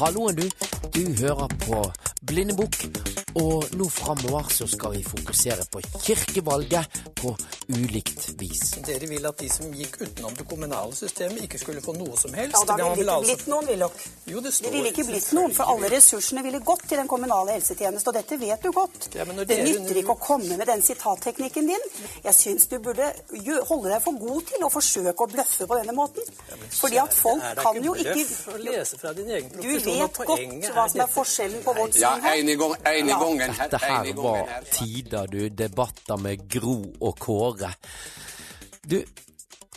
Halloen, du. Du hører på Blindebukk. Og nå framover så skal vi fokusere på kirkevalget på ulikt vis. Dere vil at de som gikk utenom det kommunale systemet, ikke skulle få noe som helst? Ja, da Det ville det ikke altså- blitt noen, Willoch. Jo, det Det står ville ikke blitt noen, for alle ressursene ville gått til den kommunale helsetjenesten, og dette vet du godt. Ja, men når det dere nytter ikke å komme med den sitatteknikken din. Jeg syns du burde holde deg for god til å forsøke å bløffe på denne måten. Fordi at folk Er det kan jo bløff ikke å lese fra din egen Du vet godt hva som er forskjellen på vårt Ja, syn en i gang- en i Ja. gangen her. Dette her var tider, du. Debatter med Gro og Kåre. Du,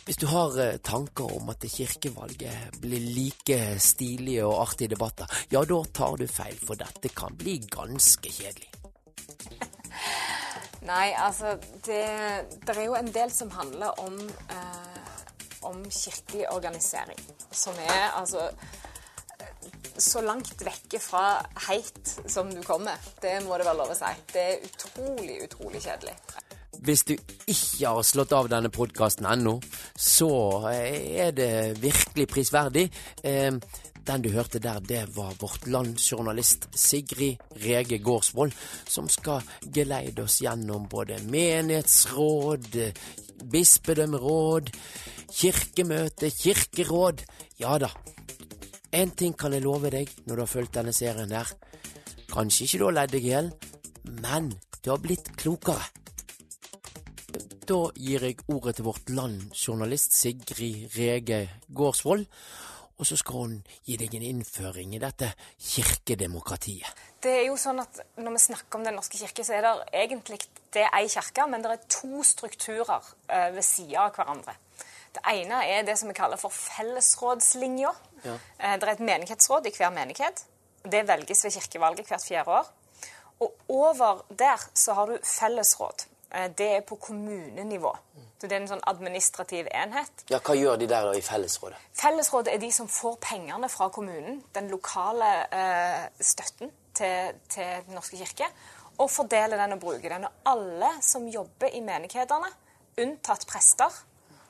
hvis du har eh, tanker om at kirkevalget blir like stilige og artige debatter, ja, da tar du feil, for dette kan bli ganske kjedelig. Nei, altså det, det er jo en del som handler om, eh, om kirkelig organisering. Som er altså så langt vekke fra heit som du kommer. Det må det være lov å si. Det er utrolig, utrolig kjedelig. Hvis du ikke har slått av denne podkasten ennå, så eh, er det virkelig prisverdig. Eh, Den du hørte der, det var Vårt Land-journalist Sigrid Rege Gårdsvold, som skal geleide oss gjennom både menighetsråd, bispedømmeråd, kirkemøte, kirkeråd. Ja da. Én ting kan jeg love deg når du har fulgt denne serien her. Kanskje ikke du har ledd deg i hjel, men du har blitt klokere. Da gir jeg ordet til Vårt Land-journalist Sigrid Rege Gårdsvold, og så skal hun gi deg en innføring i dette kirkedemokratiet. Det er jo sånn at Når vi snakker om Den norske kirke, så er det egentlig det er ei kirke, men det er to strukturer eh, ved sida av hverandre. Det ene er det som vi kaller for fellesrådslinja. Ja. det er et menighetsråd i hver menighet. Det velges ved kirkevalget hvert fjerde år. Og over der så har du fellesråd. Eh, Det er på kommunenivå. Så Det er en sånn administrativ enhet. Ja, hva gjør de der da i fellesrådet? Fellesrådet er de som får pengene fra kommunen, den lokale eh, støtten til, til Den norske kirke, og fordeler den og bruker den. Og alle som jobber i menighetene, unntatt prester,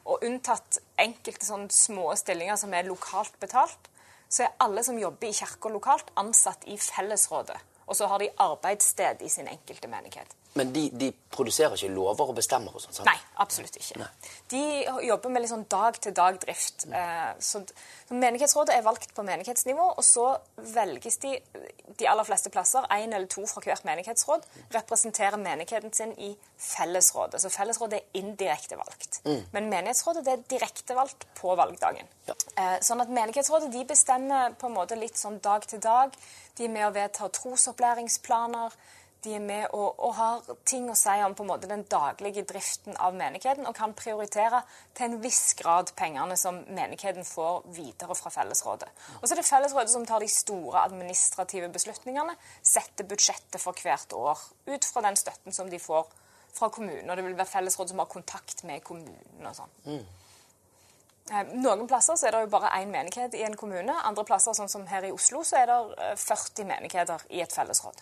og unntatt enkelte sånne små stillinger som er lokalt betalt, så er alle som jobber i kirka lokalt, ansatt i fellesrådet. Og så har de arbeidssted i sin enkelte menighet. Men de, de produserer ikke lover og bestemmer og sånt, sant? Nei, absolutt ikke. De jobber med litt sånn dag-til-dag-drift. Eh, Så, Menighetsrådet er valgt på menighetsnivå, og så velges de de aller fleste plasser, én eller to fra hvert menighetsråd, representerer menigheten sin i fellesrådet. Så fellesrådet er indirekte valgt. Men menighetsrådet det er direkte valgt på valgdagen. Ja. Eh, Sånn at Menighetsrådet de bestemmer på en måte litt sånn dag til dag. De er med å vedta trosopplæringsplaner. De er med og, og har ting å si om på en måte den daglige driften av menigheten, og kan prioritere til en viss grad pengene som menigheten får videre fra fellesrådet. Og så er det fellesrådet som tar de store administrative beslutningene, setter budsjettet for hvert år ut fra den støtten som de får fra kommunen. Og det vil være fellesrådet som har kontakt med kommunen og sånn. Mm. Noen plasser så er det jo bare én menighet i en kommune. Andre plasser, sånn som her i Oslo, så er det eh, 40 menigheter i et fellesråd.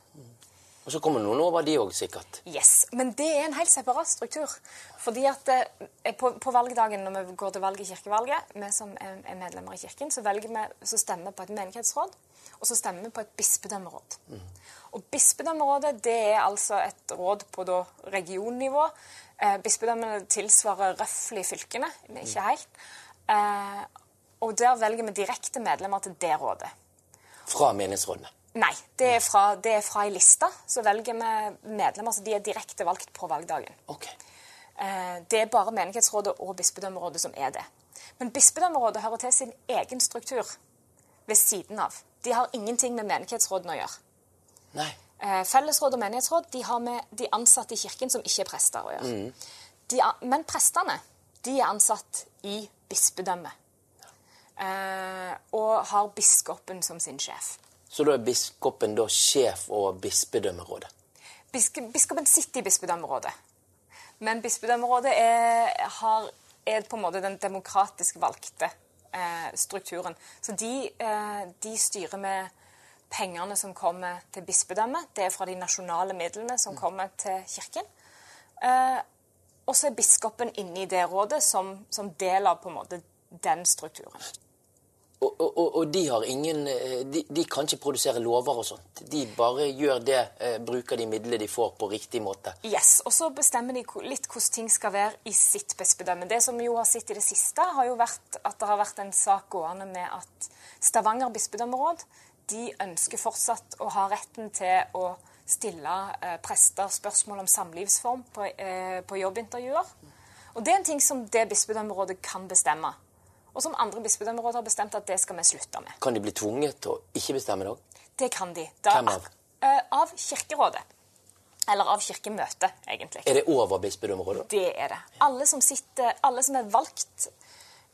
Og så kommer noen over de òg, sikkert. Yes, Men det er en helt separat struktur. Fordi at eh, på, på valgdagen når vi går til valg i kirkevalget, vi som er, er medlemmer i kirken, så, vi, så stemmer vi på et menighetsråd, og så stemmer vi på et bispedømmeråd. Og bispedømmerådet det er altså et råd på da regionnivå. Eh, bispedømmene tilsvarer røftlig fylkene, men ikke helt. Eh, og der velger vi direkte medlemmer til det rådet. Fra menighetsrådene. Nei, det er fra, det er fra ei liste. Så velger vi medlemmer så de er direkte valgt på valgdagen. Ok. Eh, Det er bare menighetsrådet og bispedømmerådet som er det. Men bispedømmerådet hører til sin egen struktur ved siden av. De har ingenting med menighetsrådene å gjøre. Nei. Eh, Fellesråd og menighetsråd de har med de ansatte i kirken som ikke er prester å gjøre. De, a- men prestene de er ansatt i bispedømmet. Ja. og har biskopen som sin sjef. Så da er biskopen da sjef over bispedømmerådet? Bisk biskopen sitter i bispedømmerådet. Men bispedømmerådet er, har, er på en måte den demokratisk valgte eh, strukturen. Så de, eh, de styrer med pengene som kommer til bispedømmet. Det er fra de nasjonale midlene som kommer til kirken. Eh, og så er biskopen inne i det rådet som, som del av på en måte den strukturen. Og, og, og, de har ingen eh, de, de kan ikke produsere lover og sånt. De bare gjør det, eh, bruker de midlene de får, på riktig måte. Yes, Og så bestemmer de litt hvordan ting skal være i sitt bispedømme. Det som jo har sett i det siste, har jo vært at det har vært en sak gående med at Stavanger bispedømmeråd de ønsker fortsatt å ha retten til å stille eh, prester spørsmål om samlivsform på, eh, på jobbintervjuer. Og det er en ting som det bispedømmerådet kan bestemme. Og som andre bispedømmeråd har bestemt at det skal vi slutte med. Kan de bli tvunget til å ikke bestemme det òg? Det kan de. Da, Hvem av? Eh, av Kirkerådet. Eller av Kirkemøtet, egentlig. Er det over bispedømmerådet? Det er det. Alle som, sitter, alle som er valgt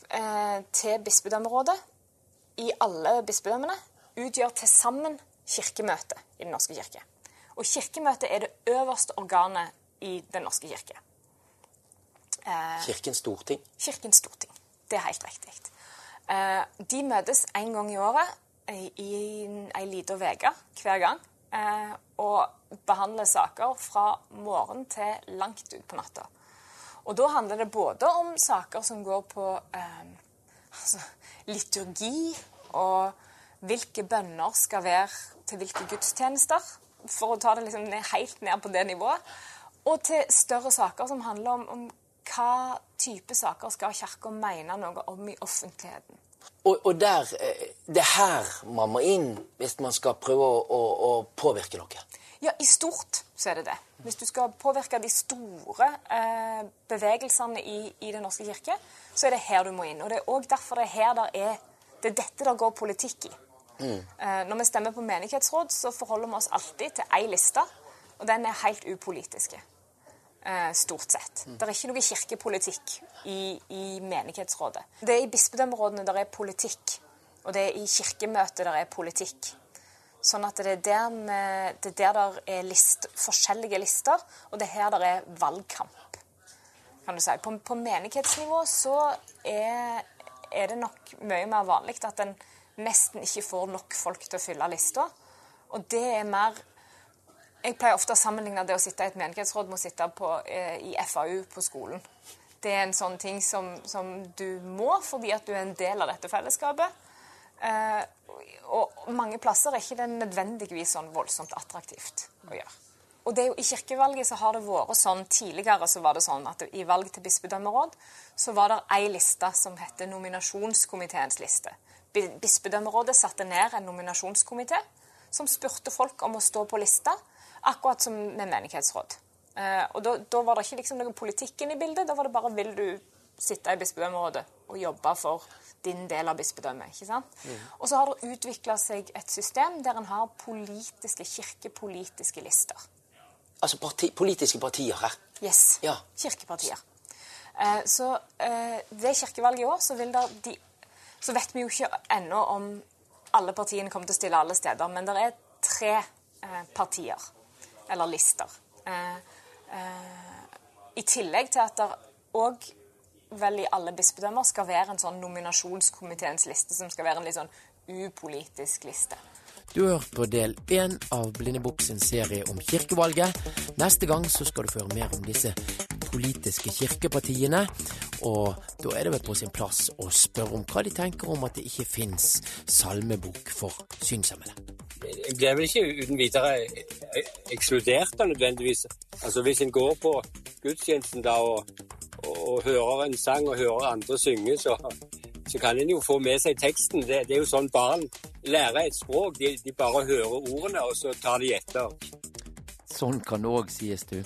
eh, til bispedømmerådet i alle bispedømmene, utgjør til sammen Kirkemøtet i Den norske kirke. Og Kirkemøtet er det øverste organet i Den norske kirke. Kirkens storting? Kirkens storting. Det er helt riktig. Eh, de møtes en gang i året i, ei lita uke hver gang. Eh, og behandler saker fra morgen til langt ut på natta. Og da handler det både om saker som går på eh, altså, liturgi og hvilke bønner skal være til hvilke gudstjenester, for å ta det liksom helt ned på det nivået, og til større saker som handler om, om hva type saker skal Kirka mene noe om i offentligheten. Og, og der, eh, det er her man må inn hvis man skal prøve å, å, å påvirke noe. Ja, i stort så er det det. Hvis du skal påvirke de store eh, bevegelsene i, i Den norske kirke, så er det her du må inn. Og det er òg derfor det er her der er Det er dette der går politikk i. Eh, når vi stemmer på menighetsråd, så forholder vi oss alltid til ei liste, og den er helt upolitiske. Eh, stort sett. Det er ikke noe kirkepolitikk i, i menighetsrådet. Det er i bispedømmerådene der er politikk, og det er i kirkemøtet der er politikk. Sånn at det er der, vi, det er der der er list, forskjellige lister, og det er her der er valgkamp. Kan du si. På, på menighetsnivå så er, er det nok mye mer vanlig at en nesten ikke får nok folk til å fylle lista. Og det er mer Jeg pleier ofte å sammenligne det å sitte i et menighetsråd med å sitte på, eh, i FAU på skolen. Det er en sånn ting som, som du må fordi at du er en del av dette fellesskapet. Eh, og mange plasser er ikke det nødvendigvis sånn voldsomt attraktivt å gjøre. Og det er jo I kirkevalget så har det vært sånn Tidligere så var det sånn at i valg til bispedømmeråd så var det ei liste som heter nominasjonskomiteens liste. Bispedømmerådet satte ned en nominasjonskomité som spurte folk om å stå på lista, akkurat som med menighetsråd. Eh, og da, da var det ikke liksom noe politikken i bildet. Da var det bare vil du sitte i bispedømmerådet og jobbe for din del av bispedømmet. ikke sant? Og så har det utvikla seg et system der en har politiske, kirkepolitiske lister. Altså parti, politiske partier her. Yes. Ja. Kirkepartier. Eh, så eh, ved kirkevalget i år så, de, så vet vi jo ikke ennå om alle partiene kommer til å stille alle steder, men det er tre eh, partier, eller lister. Eh, eh, I tillegg til at det òg vel i alle bispedømmer skal være en sånn nominasjonskomiteens liste, som skal være en litt sånn upolitisk liste. Du har hørt på del én av Blindebukk sin serie om kirkevalget. Neste gang så skal du få høre mer om disse politiske kirkepartiene. Og da er det vel på sin plass å spørre om hva de tenker om at det ikke fins salmebok for synshemmede. Blir vel ikke uten videre ekskludert da nødvendigvis. Altså Hvis en går på gudstjenesten da og, og, og hører en sang og hører andre synge, så, så kan en jo få med seg teksten. Det, det er jo sånn barn lærer et språk. De, de bare hører ordene, og så tar de etter. Sånn kan det òg sies, du.